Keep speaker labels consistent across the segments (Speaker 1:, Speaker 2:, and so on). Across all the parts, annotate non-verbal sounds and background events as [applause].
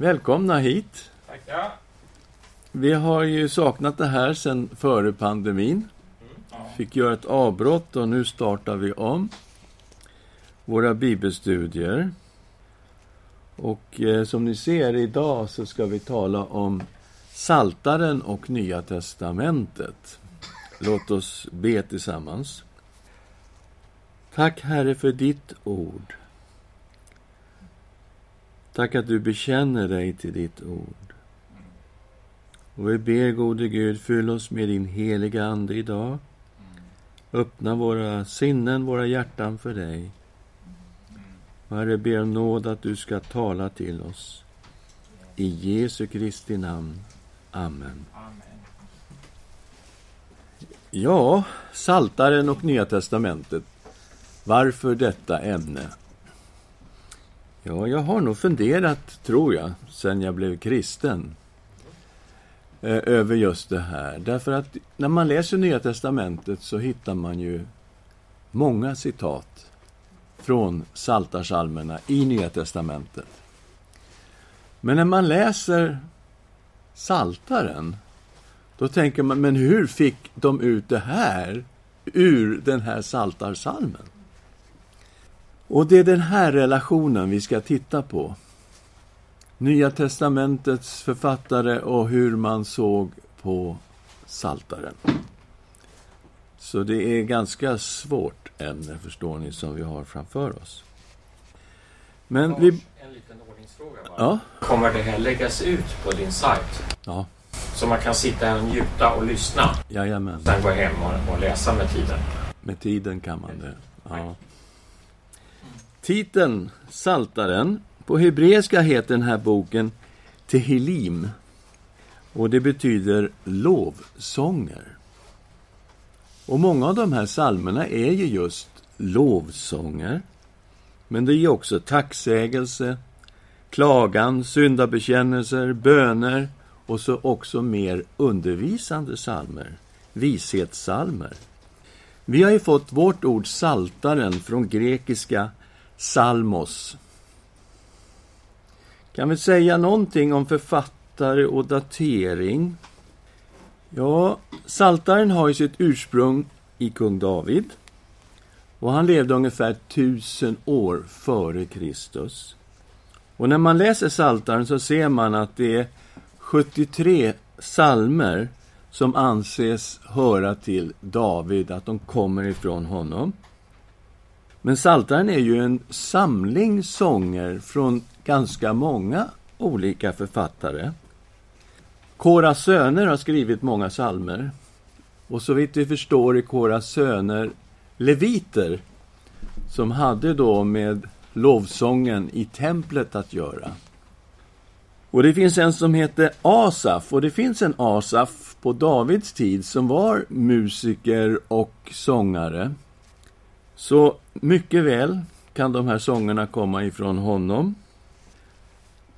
Speaker 1: Välkomna hit.
Speaker 2: Tackar.
Speaker 1: Vi har ju saknat det här sedan före pandemin. Fick göra ett avbrott och nu startar vi om våra bibelstudier. Och eh, som ni ser idag så ska vi tala om Saltaren och Nya testamentet. Låt oss be tillsammans. Tack Herre för ditt ord. Tack att du bekänner dig till ditt ord. Och vi ber, gode Gud, fyll oss med din heliga Ande idag. Öppna våra sinnen, våra hjärtan för dig. Och Herre, ber om nåd att du ska tala till oss. I Jesu Kristi namn. Amen. Ja, Saltaren och Nya testamentet. Varför detta ämne? Ja, jag har nog funderat, tror jag, sen jag blev kristen eh, över just det här. Därför att när man läser Nya testamentet så hittar man ju många citat från Saltarsalmerna i Nya testamentet. Men när man läser Saltaren, då tänker man, men hur fick de ut det här ur den här Saltarsalmen? Och det är den här relationen vi ska titta på. Nya testamentets författare och hur man såg på Saltaren. Så det är ganska svårt ämne, förstår ni, som vi har framför oss. Men
Speaker 2: Lars,
Speaker 1: vi...
Speaker 2: En liten ordningsfråga bara.
Speaker 1: Ja,
Speaker 2: Kommer det här läggas ut på din sajt?
Speaker 1: ja,
Speaker 2: Så man kan sitta och njuta och lyssna.
Speaker 1: jajamän.
Speaker 2: Sen gå hem och, och läsa med tiden.
Speaker 1: Med tiden kan man det. Ja. Titeln, Saltaren, på hebreiska heter den här boken Tehilim. Och det betyder lovsånger. Och många av de här psalmerna är ju just lovsånger. Men det är också tacksägelse, klagan, syndabekännelser, böner och så också mer undervisande psalmer, vishetssalmer. Vi har ju fått vårt ord saltaren från grekiska salmos. Kan vi säga någonting om författare och datering? Ja, saltaren har ju sitt ursprung i kung David. Och han levde ungefär tusen år före Kristus. Och när man läser saltaren så ser man att det är 73 salmer som anses höra till David, att de kommer ifrån honom. Men Psaltaren är ju en samling sånger från ganska många olika författare. Kora söner har skrivit många psalmer. Och så vitt vi förstår är Kora söner leviter som hade då med lovsången i templet att göra. Och det finns en som heter Asaf, och det finns en Asaf på Davids tid som var musiker och sångare. Så mycket väl kan de här sångerna komma ifrån honom.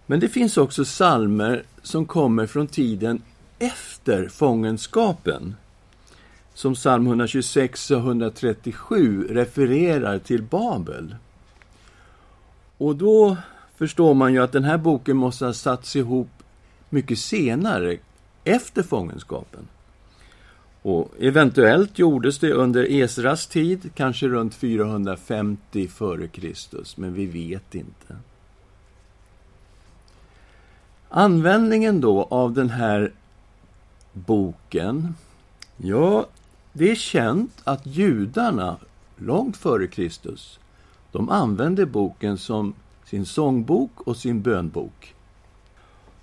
Speaker 1: Men det finns också salmer som kommer från tiden efter fångenskapen. Som psalm 126 och 137 refererar till Babel. Och då förstår man ju att den här boken måste ha satts ihop mycket senare, efter fångenskapen. Och eventuellt gjordes det under Esras tid, kanske runt 450 f.Kr., men vi vet inte. Användningen då av den här boken, ja, det är känt att judarna långt före Kristus, de använde boken som sin sångbok och sin bönbok.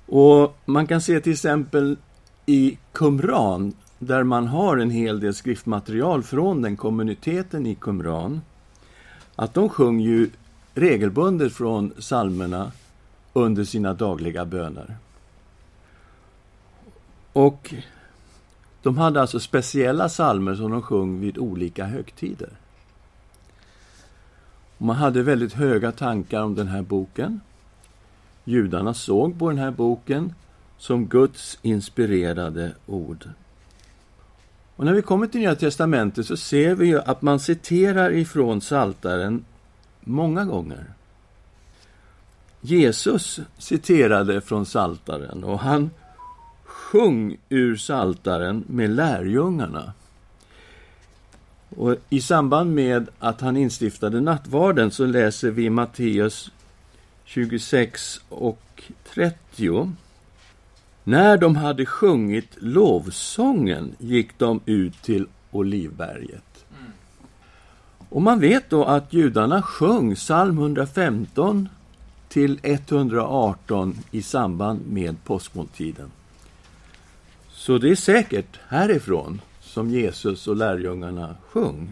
Speaker 1: Och man kan se till exempel i Qumran, där man har en hel del skriftmaterial från den kommuniteten i Qumran, att de sjöng ju regelbundet från psalmerna under sina dagliga böner. Och de hade alltså speciella psalmer som de sjöng vid olika högtider. Man hade väldigt höga tankar om den här boken. Judarna såg på den här boken som Guds inspirerade ord. Och när vi kommer till Nya testamentet så ser vi ju att man citerar ifrån Saltaren många gånger. Jesus citerade från Saltaren och han sjöng ur Saltaren med lärjungarna. Och I samband med att han instiftade nattvarden så läser vi Matteus 26 och 30. När de hade sjungit lovsången gick de ut till Olivberget. Och man vet då att judarna sjöng psalm 115 till 118 i samband med påskmåltiden. Så det är säkert härifrån som Jesus och lärjungarna sjöng.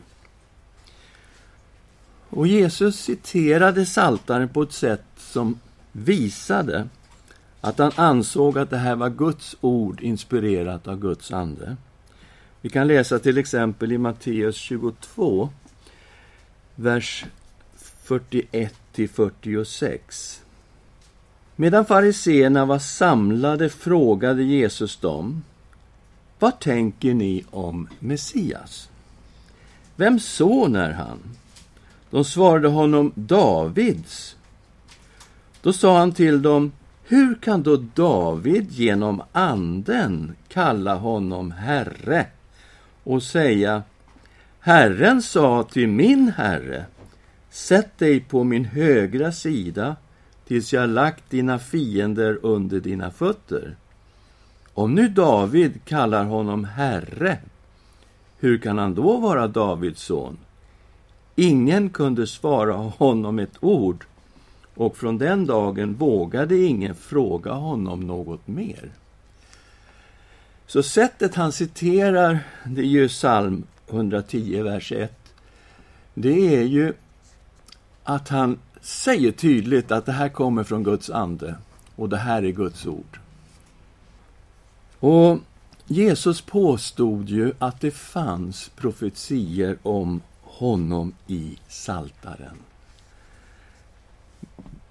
Speaker 1: Och Jesus citerade Saltaren på ett sätt som visade att han ansåg att det här var Guds ord inspirerat av Guds ande. Vi kan läsa till exempel i Matteus 22, vers 41 till 46. Medan fariseerna var samlade frågade Jesus dem Vad tänker ni om Messias? Vem son är han? De svarade honom Davids. Då sa han till dem hur kan då David genom anden kalla honom Herre och säga Herren sa till min Herre Sätt dig på min högra sida tills jag lagt dina fiender under dina fötter. Om nu David kallar honom Herre, hur kan han då vara Davids son? Ingen kunde svara honom ett ord, och från den dagen vågade ingen fråga honom något mer. Så sättet han citerar, det är ju psalm 110, vers 1, det är ju att han säger tydligt att det här kommer från Guds ande och det här är Guds ord. Och Jesus påstod ju att det fanns profetier om honom i Saltaren.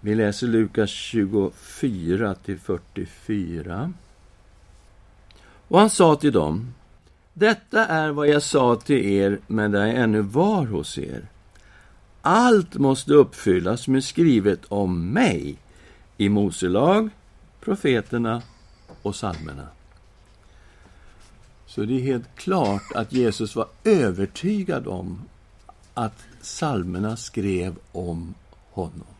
Speaker 1: Vi läser Lukas 24 till 44. Och han sa till dem Detta är vad jag sa till er medan jag ännu var hos er. Allt måste uppfyllas som är skrivet om mig i Mose lag, profeterna och psalmerna. Så det är helt klart att Jesus var övertygad om att psalmerna skrev om honom.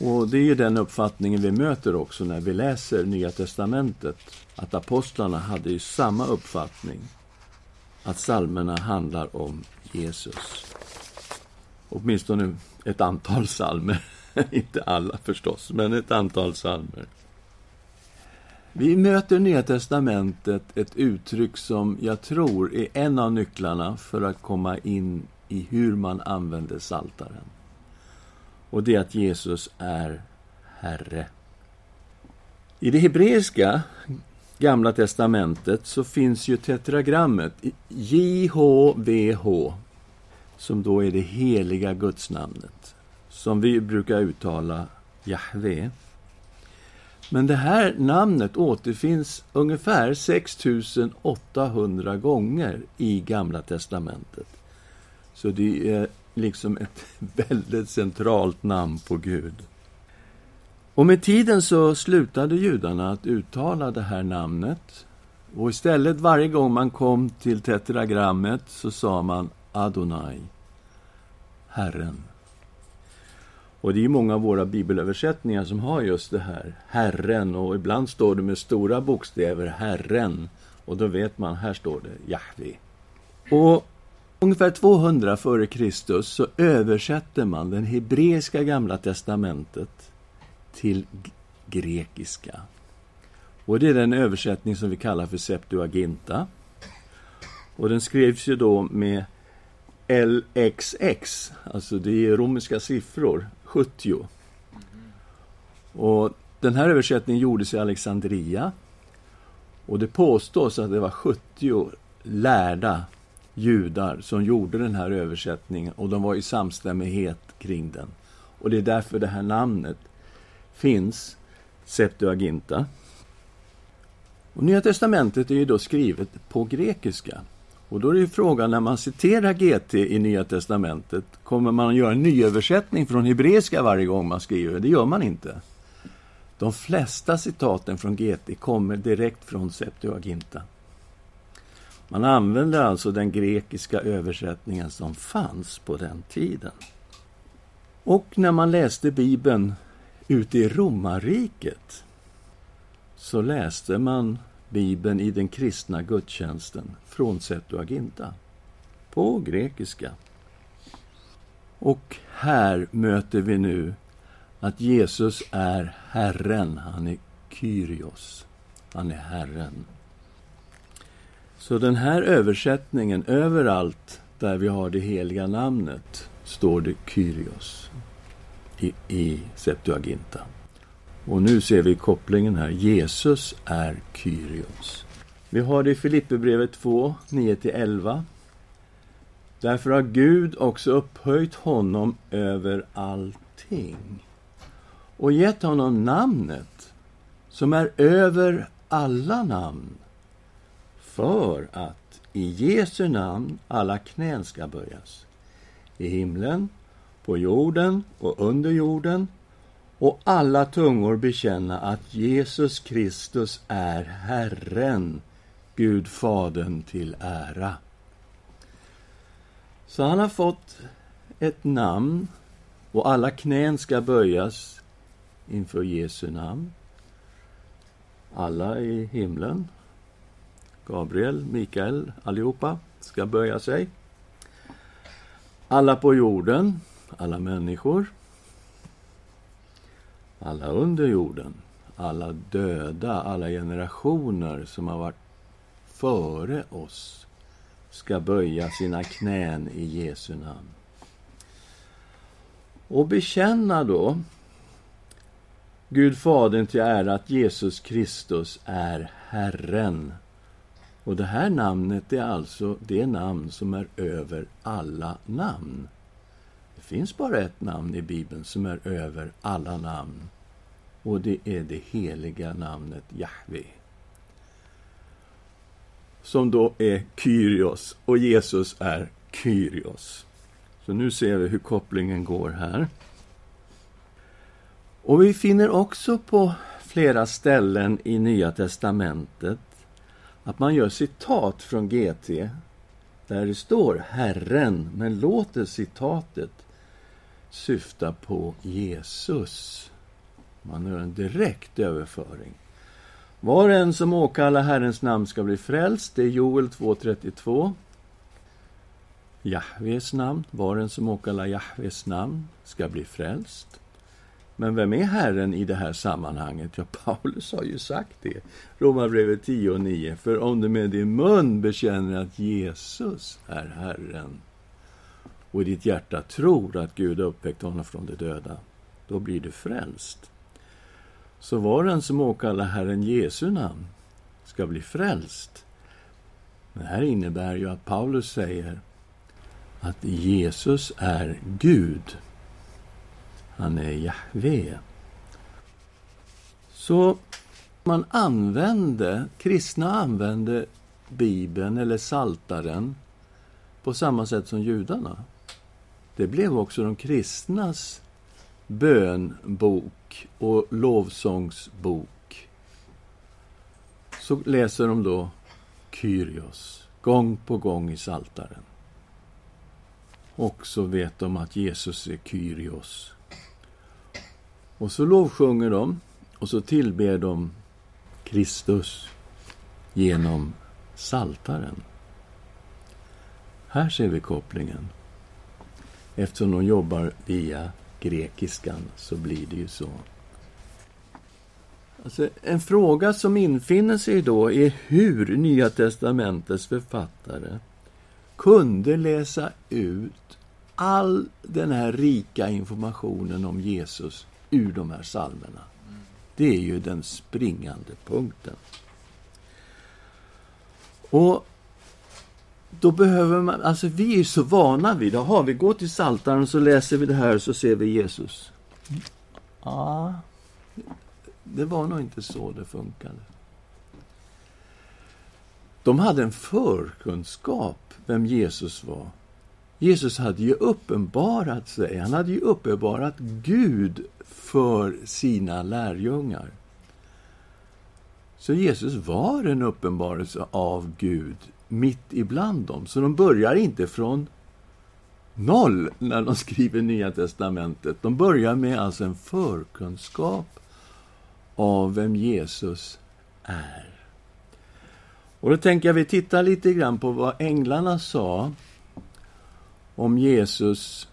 Speaker 1: Och Det är ju den uppfattningen vi möter också när vi läser Nya testamentet. Att apostlarna hade ju samma uppfattning. Att psalmerna handlar om Jesus. Åtminstone ett antal psalmer. [laughs] Inte alla förstås, men ett antal psalmer. Vi möter i Nya testamentet ett uttryck som jag tror är en av nycklarna för att komma in i hur man använder saltaren. Och det är att Jesus är Herre. I det hebreiska Gamla testamentet så finns ju tetragrammet JHVH som då är det heliga gudsnamnet, som vi brukar uttala Jahve. Men det här namnet återfinns ungefär 6800 gånger i Gamla testamentet. Så det är liksom ett [laughs] väldigt centralt namn på Gud. Och med tiden så slutade judarna att uttala det här namnet. Och istället varje gång man kom till tetragrammet så sa man Adonai, Herren. Och det är många av våra bibelöversättningar som har just det här, Herren, och ibland står det med stora bokstäver, Herren, och då vet man, här står det Jahve. Och ungefär 200 före Kristus så översätter man den hebreiska gamla testamentet till grekiska. Och det är den översättning som vi kallar för Septuaginta. Och den skrevs ju då med LXX, alltså det är romerska siffror, 70. Och den här översättningen gjordes i Alexandria. Och det påstås att det var 70 lärda judar som gjorde den här översättningen och de var i samstämmighet kring den. Och det är därför det här namnet finns, Septuaginta. Och Nya testamentet är ju då skrivet på grekiska. Och då är ju frågan, när man citerar GT i Nya Testamentet, kommer man att göra en nyöversättning från hebreiska varje gång man skriver? Det gör man inte. De flesta citaten från GT kommer direkt från Septuaginta. Man använder alltså den grekiska översättningen som fanns på den tiden. Och när man läste Bibeln ute i romarriket så läste man Bibeln i den kristna gudstjänsten från Septuaginta, på grekiska. Och här möter vi nu att Jesus är Herren, han är Kyrios, han är Herren. Så den här översättningen, överallt där vi har det heliga namnet, står det Kyrios i, i Septuaginta. Och nu ser vi kopplingen här. Jesus är Kyrios. Vi har det i Filipperbrevet 2, 9-11. Därför har Gud också upphöjt honom över allting och gett honom namnet som är över alla namn för att i Jesu namn alla knän ska böjas i himlen, på jorden och under jorden och alla tungor bekänna att Jesus Kristus är Herren, Gud Fadern till ära. Så han har fått ett namn och alla knän ska böjas inför Jesu namn. Alla i himlen, Gabriel, Mikael, allihopa ska böja sig. Alla på jorden, alla människor alla under jorden, alla döda, alla generationer som har varit före oss ska böja sina knän i Jesu namn. Och bekänna då Gud Fadern till ära att Jesus Kristus är Herren. Och det här namnet är alltså det namn som är över alla namn. Det finns bara ett namn i Bibeln som är över alla namn. Och det är det heliga namnet Jahve. Som då är Kyrios och Jesus är Kyrios. Så nu ser vi hur kopplingen går här. Och vi finner också på flera ställen i Nya testamentet att man gör citat från GT där det står Herren, men låter citatet syfta på Jesus. Man gör en direkt överföring. Var och en som åkallar Herrens namn ska bli frälst. Det är Joel 2.32. Jahves namn. Var och en som åkallar Jahves namn ska bli frälst. Men vem är Herren i det här sammanhanget? Ja, Paulus har ju sagt det. Romarbrevet 10 och 9. För om du med din mun bekänner att Jesus är Herren och i ditt hjärta tror att Gud uppväckt honom från de döda, då blir du frälst. Så var den som åkallar Herren Jesu namn ska bli frälst. Det här innebär ju att Paulus säger att Jesus är Gud. Han är Jahve. Så man använde, kristna använde Bibeln eller Saltaren på samma sätt som judarna. Det blev också de kristnas bönbok och lovsångsbok. Så läser de då Kyrios, gång på gång i Saltaren. Och så vet de att Jesus är Kyrios. Och så lovsjunger de och så tillber de Kristus genom Saltaren. Här ser vi kopplingen. Eftersom de jobbar via grekiskan så blir det ju så. Alltså, en fråga som infinner sig då är hur Nya testamentets författare kunde läsa ut all den här rika informationen om Jesus ur de här psalmerna. Det är ju den springande punkten. Och då behöver man, alltså vi är så vana vid, jaha, vi går till Saltaren så läser vi det här så ser vi Jesus. Ja, det var nog inte så det funkade. De hade en förkunskap vem Jesus var. Jesus hade ju uppenbarat sig, han hade ju uppenbarat Gud för sina lärjungar. Så Jesus var en uppenbarelse av Gud mitt ibland dem. Så de börjar inte från noll när de skriver Nya Testamentet. De börjar med alltså en förkunskap av vem Jesus är. Och då tänker jag vi tittar lite grann på vad änglarna sa om Jesus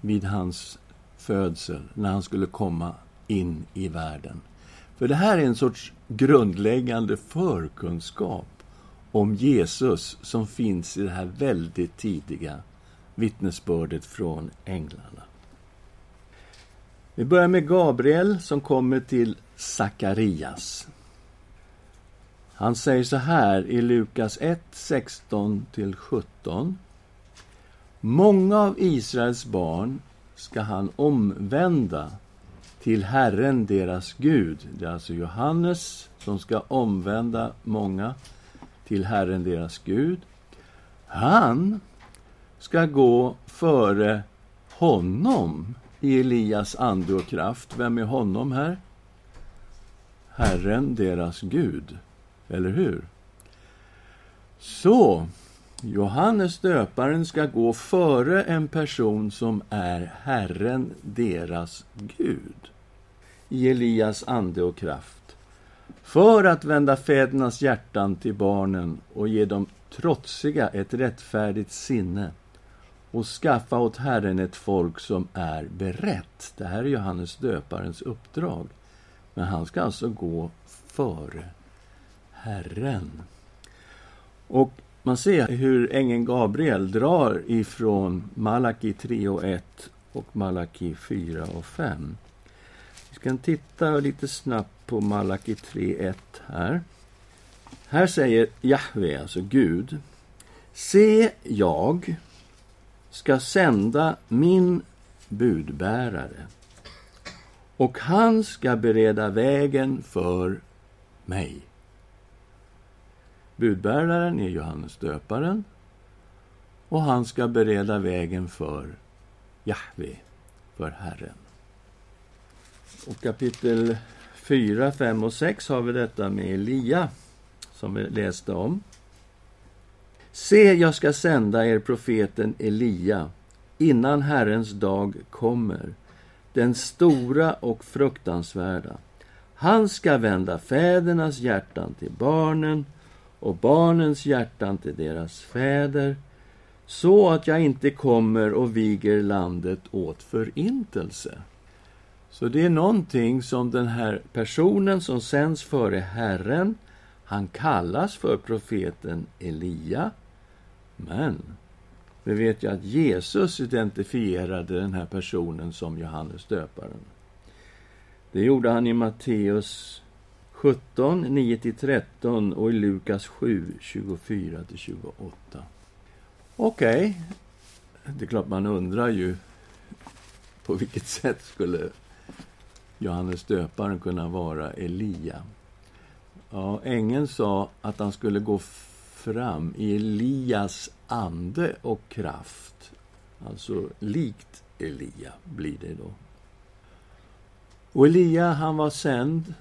Speaker 1: vid hans födsel, när han skulle komma in i världen. För det här är en sorts grundläggande förkunskap om Jesus som finns i det här väldigt tidiga vittnesbördet från änglarna. Vi börjar med Gabriel som kommer till Sakarias. Han säger så här i Lukas 1, 16-17. Många av Israels barn ska han omvända till Herren, deras Gud. Det är alltså Johannes som ska omvända många till Herren, deras Gud. Han ska gå före honom i Elias ande och kraft. Vem är honom här? Herren, deras Gud. Eller hur? Så, Johannes döparen ska gå före en person som är Herren, deras Gud, i Elias ande och kraft, för att vända fädernas hjärtan till barnen och ge dem trotsiga ett rättfärdigt sinne och skaffa åt Herren ett folk som är berett. Det här är Johannes döparens uppdrag. Men han ska alltså gå före Herren. Och man ser hur ängeln Gabriel drar ifrån Malaki 3 och 1 och Malaki 4 och 5. Vi ska titta lite snabbt på Malaki 3 1 här. Här säger Jahve, alltså Gud. Se, jag ska sända min budbärare och han ska bereda vägen för mig. Budbäraren är Johannes döparen och han ska bereda vägen för Jahve, för Herren. Och kapitel 4, 5 och 6 har vi detta med Elia, som vi läste om. Se, jag ska sända er profeten Elia innan Herrens dag kommer, den stora och fruktansvärda. Han ska vända fädernas hjärtan till barnen och barnens hjärtan till deras fäder så att jag inte kommer och viger landet åt förintelse. Så det är någonting som den här personen som sänds före Herren, han kallas för profeten Elia. Men vi vet ju att Jesus identifierade den här personen som Johannes döparen. Det gjorde han i Matteus 17, 9-13 och i Lukas 7, 24-28. Okej, okay. det är klart man undrar ju på vilket sätt skulle Johannes döparen kunna vara Elia? Ja, ängeln sa att han skulle gå fram i Elias ande och kraft. Alltså likt Elia blir det då. Och Elia, han var sänd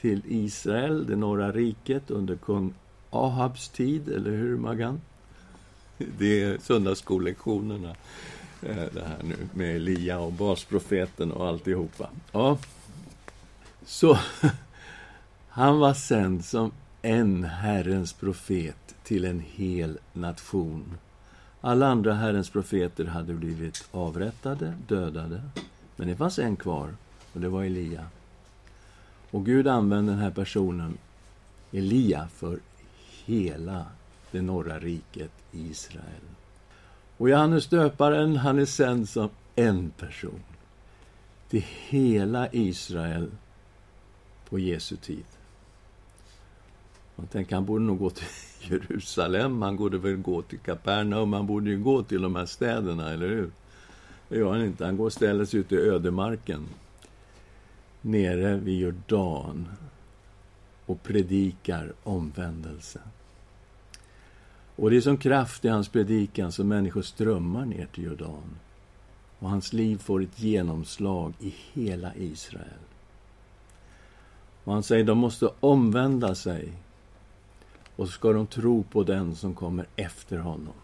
Speaker 1: till Israel, det norra riket, under kung Ahabs tid, eller hur Magan? Det är söndagsskolelektionerna, eh, det här nu, med Elia och basprofeten och alltihopa. Ja. Så, [laughs] han var sänd som en Herrens profet till en hel nation. Alla andra Herrens profeter hade blivit avrättade, dödade. Men det fanns en kvar, och det var Elia. Och Gud använde den här personen, Elia, för hela det norra riket Israel. Och Johannes döparen, han är sänd som en person till hela Israel på Jesu tid. Man tänker, han borde nog gå till [laughs] Jerusalem, han borde väl gå till Kapernaum, han borde ju gå till de här städerna, eller hur? Det gör han inte, han går och ställer sig ute i ödemarken nere vid Jordan och predikar omvändelse. Och det är som kraft i hans predikan som människor strömmar ner till Jordan. Och hans liv får ett genomslag i hela Israel. Och han säger de måste omvända sig och så ska de tro på den som kommer efter honom.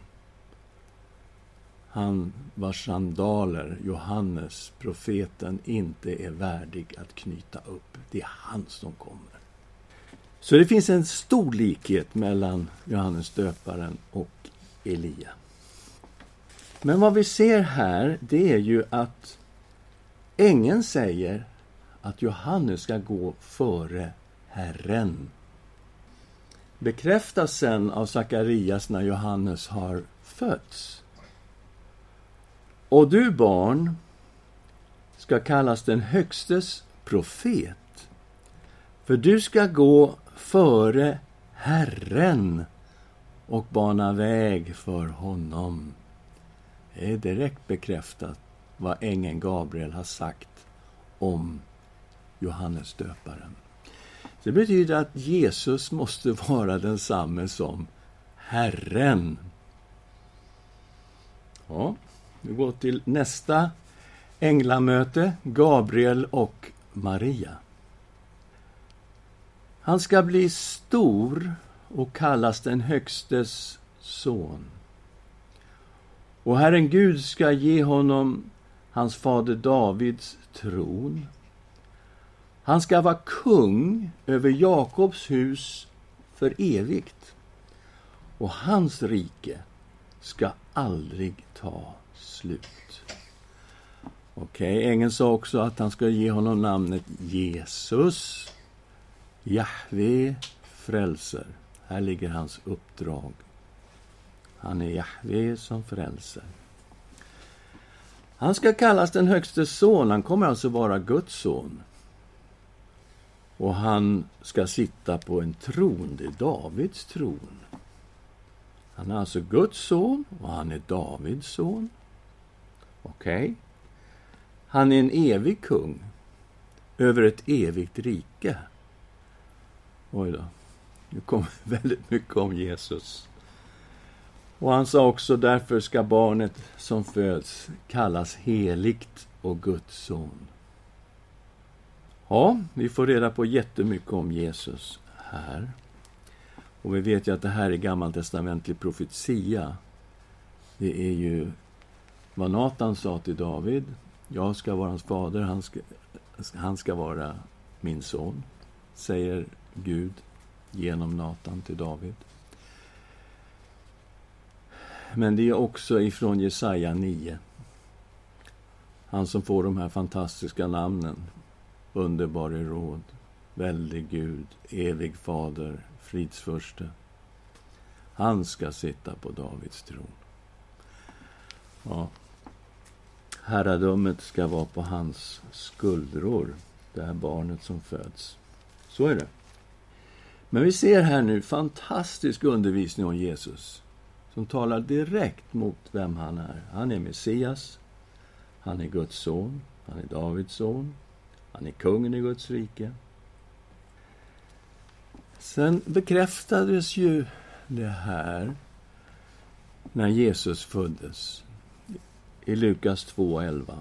Speaker 1: Han vars sandaler Johannes, profeten, inte är värdig att knyta upp. Det är han som kommer. Så det finns en stor likhet mellan Johannes döparen och Elia. Men vad vi ser här, det är ju att ängeln säger att Johannes ska gå före Herren. Bekräftas sen av Sakarias när Johannes har fötts. Och du, barn, ska kallas den Högstes profet. För du ska gå före Herren och bana väg för honom. Det är direkt bekräftat vad ängeln Gabriel har sagt om Johannes döparen. Det betyder att Jesus måste vara densamme som Herren. Ja, vi går till nästa änglamöte, Gabriel och Maria. Han ska bli stor och kallas den Högstes son. Och Herren Gud ska ge honom hans fader Davids tron. Han ska vara kung över Jakobs hus för evigt. Och hans rike ska aldrig ta slut. Okej, okay, ängeln sa också att han ska ge honom namnet Jesus. Jahve frälser. Här ligger hans uppdrag. Han är Jahve som frälser. Han ska kallas den högste son. Han kommer alltså vara Guds son. Och han ska sitta på en tron. Det är Davids tron. Han är alltså Guds son och han är Davids son. Okej. Okay. Han är en evig kung över ett evigt rike. Oj då. Nu kommer [laughs] väldigt mycket om Jesus. Och han sa också, därför ska barnet som föds kallas heligt och Guds son. Ja, vi får reda på jättemycket om Jesus här. Och vi vet ju att det här är gammaltestamentlig profetia. Det är ju vad Natan sa till David. Jag ska vara hans fader, han ska, han ska vara min son, säger Gud genom Natan till David. Men det är också ifrån Jesaja 9. Han som får de här fantastiska namnen. Underbar i råd, väldig Gud, evig fader, fridsförste. Han ska sitta på Davids tron. Ja. Herradömet ska vara på hans skuldror, det här barnet som föds. Så är det. Men vi ser här nu fantastisk undervisning om Jesus som talar direkt mot vem han är. Han är Messias, han är Guds son, han är Davids son, han är kungen i Guds rike. Sen bekräftades ju det här när Jesus föddes i Lukas 2.11.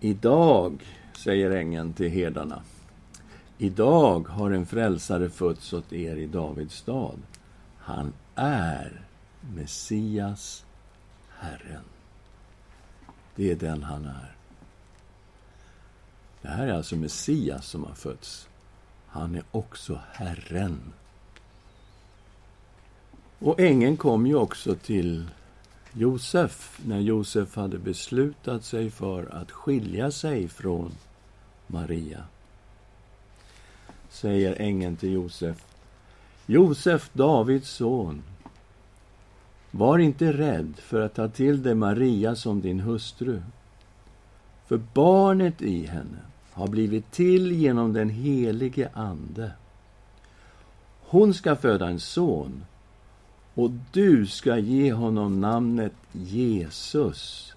Speaker 1: Idag, säger ängeln till herdarna, idag har en frälsare fötts åt er i Davids stad. Han är Messias, Herren. Det är den han är. Det här är alltså Messias som har fötts. Han är också Herren. Och ängeln kom ju också till Josef när Josef hade beslutat sig för att skilja sig från Maria. Säger ängeln till Josef. Josef, Davids son. Var inte rädd för att ta till dig Maria som din hustru. För barnet i henne har blivit till genom den helige Ande. Hon ska föda en son och du ska ge honom namnet Jesus.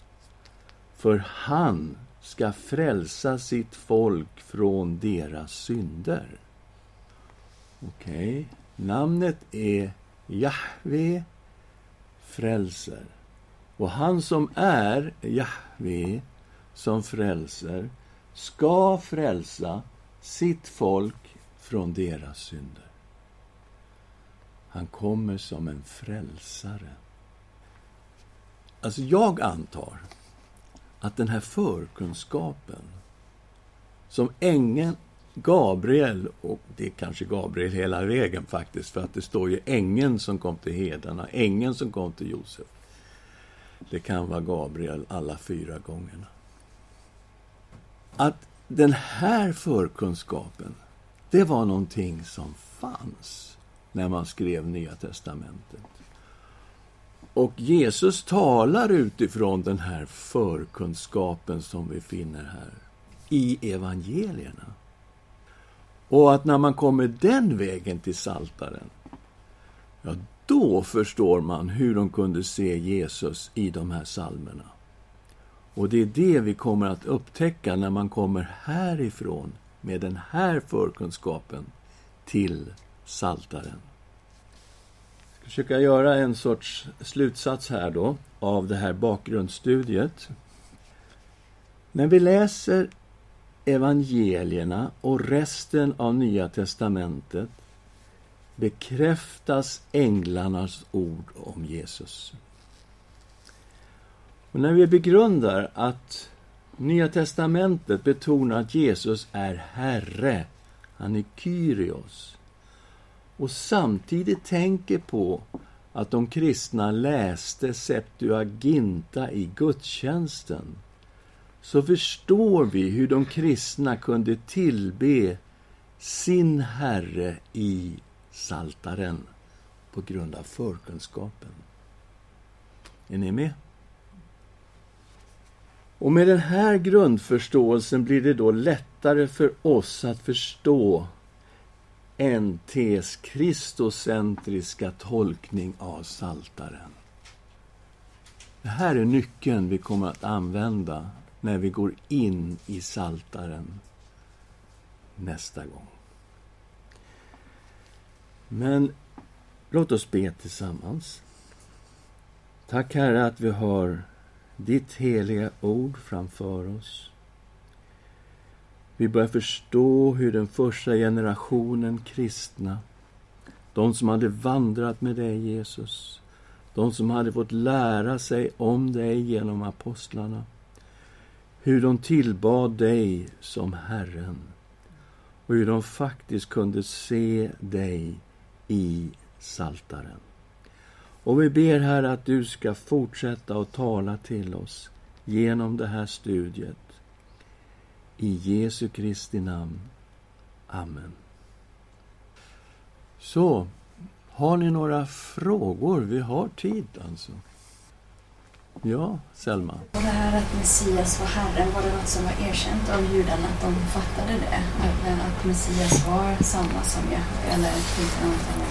Speaker 1: För han ska frälsa sitt folk från deras synder. Okej. Namnet är Jahve frälser. Och han som är Jahve som frälser ska frälsa sitt folk från deras synder. Han kommer som en frälsare. Alltså, jag antar att den här förkunskapen som ängeln Gabriel, och det är kanske Gabriel hela vägen faktiskt, för att det står ju ängeln som kom till hedarna, ängeln som kom till Josef. Det kan vara Gabriel alla fyra gångerna. Att den här förkunskapen, det var någonting som fanns när man skrev Nya testamentet. Och Jesus talar utifrån den här förkunskapen som vi finner här i evangelierna. Och att när man kommer den vägen till Saltaren, ja, då förstår man hur de kunde se Jesus i de här salmerna. Och det är det vi kommer att upptäcka när man kommer härifrån med den här förkunskapen till Saltaren. Jag ska försöka göra en sorts slutsats här då av det här bakgrundsstudiet. När vi läser evangelierna och resten av Nya testamentet bekräftas änglarnas ord om Jesus. Och när vi begrundar att Nya testamentet betonar att Jesus är Herre, han är Kyrios, och samtidigt tänker på att de kristna läste Septuaginta i gudstjänsten så förstår vi hur de kristna kunde tillbe sin Herre i Saltaren på grund av förkunskapen. Är ni med? Och med den här grundförståelsen blir det då lättare för oss att förstå NTs kristocentriska tolkning av Saltaren. Det här är nyckeln vi kommer att använda när vi går in i Saltaren nästa gång. Men låt oss be tillsammans. Tack, Herre, att vi har ditt heliga ord framför oss. Vi börjar förstå hur den första generationen kristna, de som hade vandrat med dig, Jesus, de som hade fått lära sig om dig genom apostlarna, hur de tillbad dig som Herren och hur de faktiskt kunde se dig i Saltaren. Och vi ber, Herre, att du ska fortsätta att tala till oss genom det här studiet. I Jesu Kristi namn. Amen. Så, har ni några frågor? Vi har tid, alltså. Ja, Selma?
Speaker 3: Och det här att Messias var Herren, var det något som var erkänt av judarna, att de fattade det? Att, att Messias var samma som Jahve, eller det någonting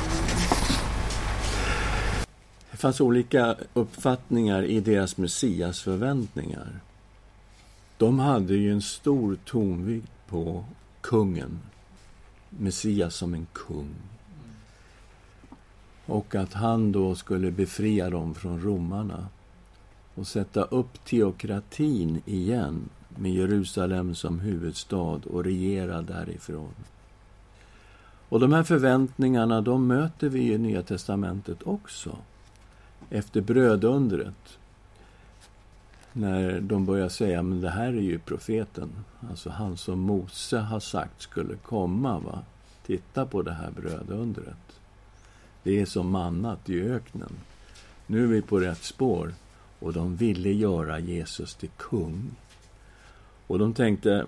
Speaker 1: Det fanns olika uppfattningar i deras Messias förväntningar. De hade ju en stor tonvikt på kungen, Messias som en kung. Och att han då skulle befria dem från romarna och sätta upp teokratin igen med Jerusalem som huvudstad och regera därifrån. Och de här förväntningarna, de möter vi i Nya testamentet också. Efter brödundret. När de börjar säga, men det här är ju profeten. Alltså han som Mose har sagt skulle komma. Va? Titta på det här brödundret. Det är som mannat i öknen. Nu är vi på rätt spår. Och de ville göra Jesus till kung. Och de tänkte,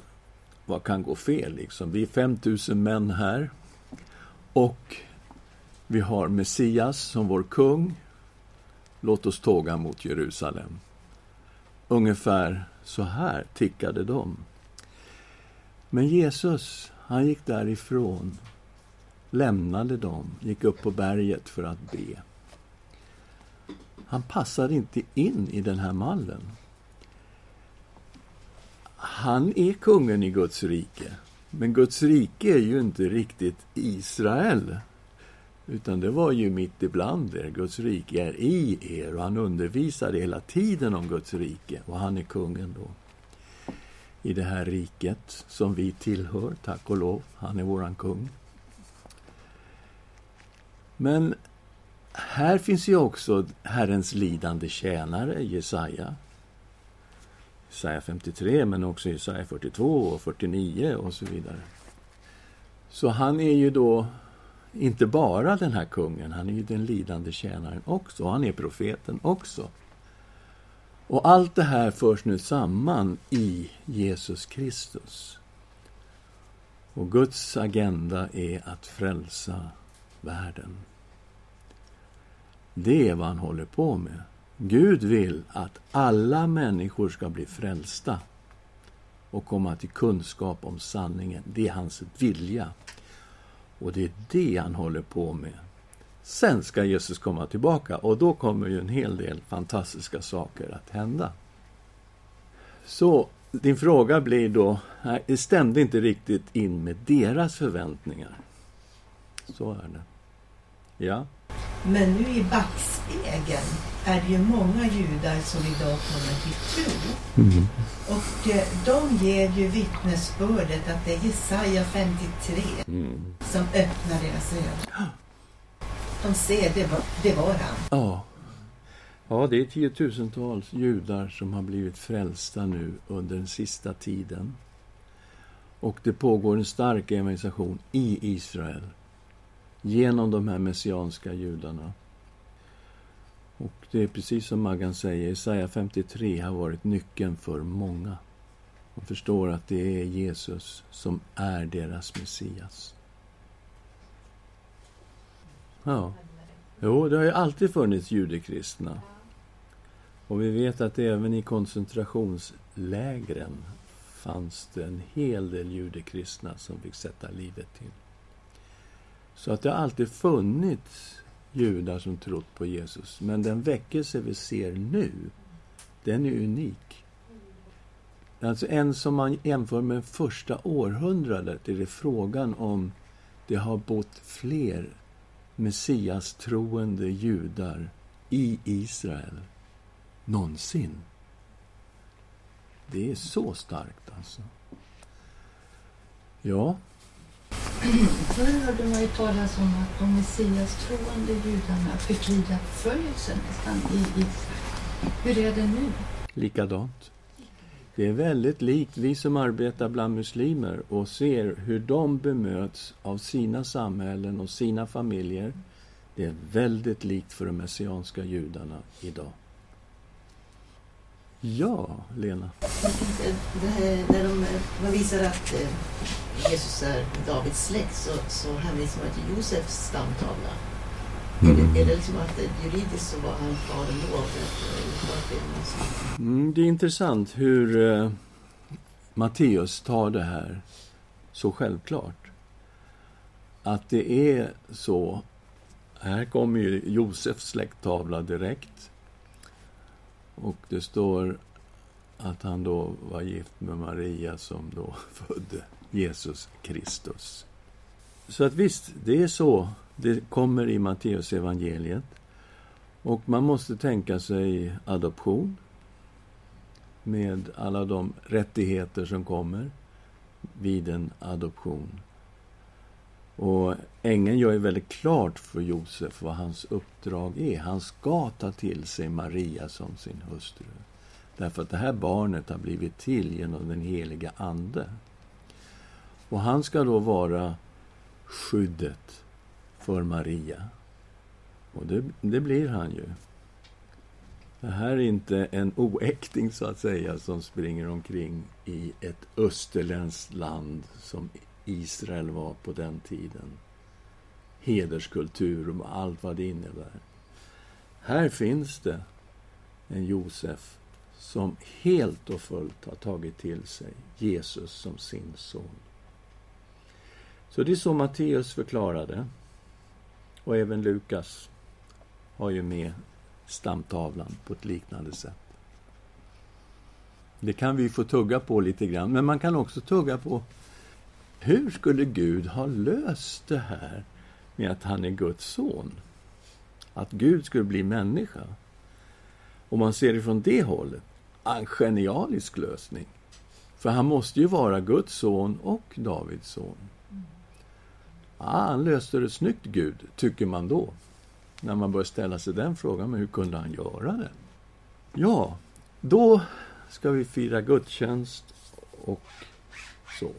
Speaker 1: vad kan gå fel liksom? Vi är 5000 män här. Och vi har Messias som vår kung. Låt oss tåga mot Jerusalem. Ungefär så här tickade de. Men Jesus, han gick därifrån, lämnade dem, gick upp på berget för att be. Han passade inte in i den här mallen. Han är kungen i Guds rike, Men Guds rike är ju inte riktigt Israel. Utan det var ju mitt ibland er. Guds rike är i er och han undervisade hela tiden om Guds rike. Och han är kungen då. I det här riket som vi tillhör, tack och lov. Han är våran kung. Men här finns ju också Herrens lidande tjänare, Jesaja. Jesaja 53, men också Jesaja 42 och 49 och så vidare. Så han är ju då inte bara den här kungen, han är ju den lidande tjänaren också. Han är profeten också. Och allt det här förs nu samman i Jesus Kristus. Och Guds agenda är att frälsa världen. Det är vad han håller på med. Gud vill att alla människor ska bli frälsta och komma till kunskap om sanningen. Det är hans vilja. Och det är det han håller på med. Sen ska Jesus komma tillbaka och då kommer ju en hel del fantastiska saker att hända. Så din fråga blir då, nej, det stämde inte riktigt in med deras förväntningar. Så är det. Ja.
Speaker 4: Men nu i backspegeln är det ju många judar som idag kommer till tro.
Speaker 1: Mm.
Speaker 4: Och eh, de ger ju vittnesbördet att det är Jesaja 53
Speaker 1: Mm.
Speaker 4: som öppnar deras ögon. De ser, det var, det var han.
Speaker 1: Ja. Ja, det är tiotusentals judar som har blivit frälsta nu under den sista tiden. Och det pågår en stark evangelisation i Israel genom de här messianska judarna. Och det är precis som Maggan säger, Jesaja 53 har varit nyckeln för många. De förstår att det är Jesus som är deras Messias. Ja. Jo, det har ju alltid funnits judekristna. Och vi vet att även i koncentrationslägren fanns det en hel del judekristna som fick sätta livet till. Så att det har alltid funnits judar som trott på Jesus. Men den väckelse vi ser nu, den är unik. Alltså en som man jämför med första århundradet är det frågan om det har bott fler Messias troende judar i Israel någonsin. Det är så starkt, alltså. Ja,
Speaker 5: Förr hörde man ju talas om att de Messias troende judarna fick lida förföljelse nästan i Israel. Hur är det nu?
Speaker 1: likadant. Det är väldigt likt vi som arbetar bland muslimer och ser hur de bemöts av sina samhällen och sina familjer. Det är väldigt likt för de messianska judarna idag. Ja, Lena.
Speaker 6: Jag tänkte, det här, när de, man visar att eh, Jesus är Davids släkt så, så hänvisar man till Josefs stamtavla. Det, är det liksom att juridiskt så var han far ändå? Eh, för att det är någon som-
Speaker 1: Mm, det är intressant hur eh, Matteus tar det här så självklart. Att det är så. Här kommer ju Josefs släkttavla direkt. Och det står att han då var gift med Maria som då [laughs] födde Jesus Kristus. Så att visst, det är så det kommer i Matteus evangeliet. Och man måste tänka sig adoption med alla de rättigheter som kommer vid en adoption. Och ängeln gör ju väldigt klart för Josef vad hans uppdrag är. Han ska ta till sig Maria som sin hustru. Därför att det här barnet har blivit till genom den heliga Ande. Och han ska då vara skyddet för Maria. Och det, det blir han ju. Det här är inte en oäkting, så att säga, som springer omkring i ett österländskt land som Israel var på den tiden. Hederskultur och allt vad det innebär. Här finns det en Josef som helt och fullt har tagit till sig Jesus som sin son. Så det är så Matteus förklarade. Och även Lukas har ju med stamtavlan på ett liknande sätt. Det kan vi få tugga på lite grann, men man kan också tugga på hur skulle Gud ha löst det här med att han är Guds son? Att Gud skulle bli människa. Om man ser det från det hållet, en genialisk lösning. För han måste ju vara Guds son och Davids son. Ah, han löste det snyggt, Gud, tycker man då. När man börjar ställa sig den frågan, men hur kunde han göra det? Ja, då ska vi fira gudstjänst och så.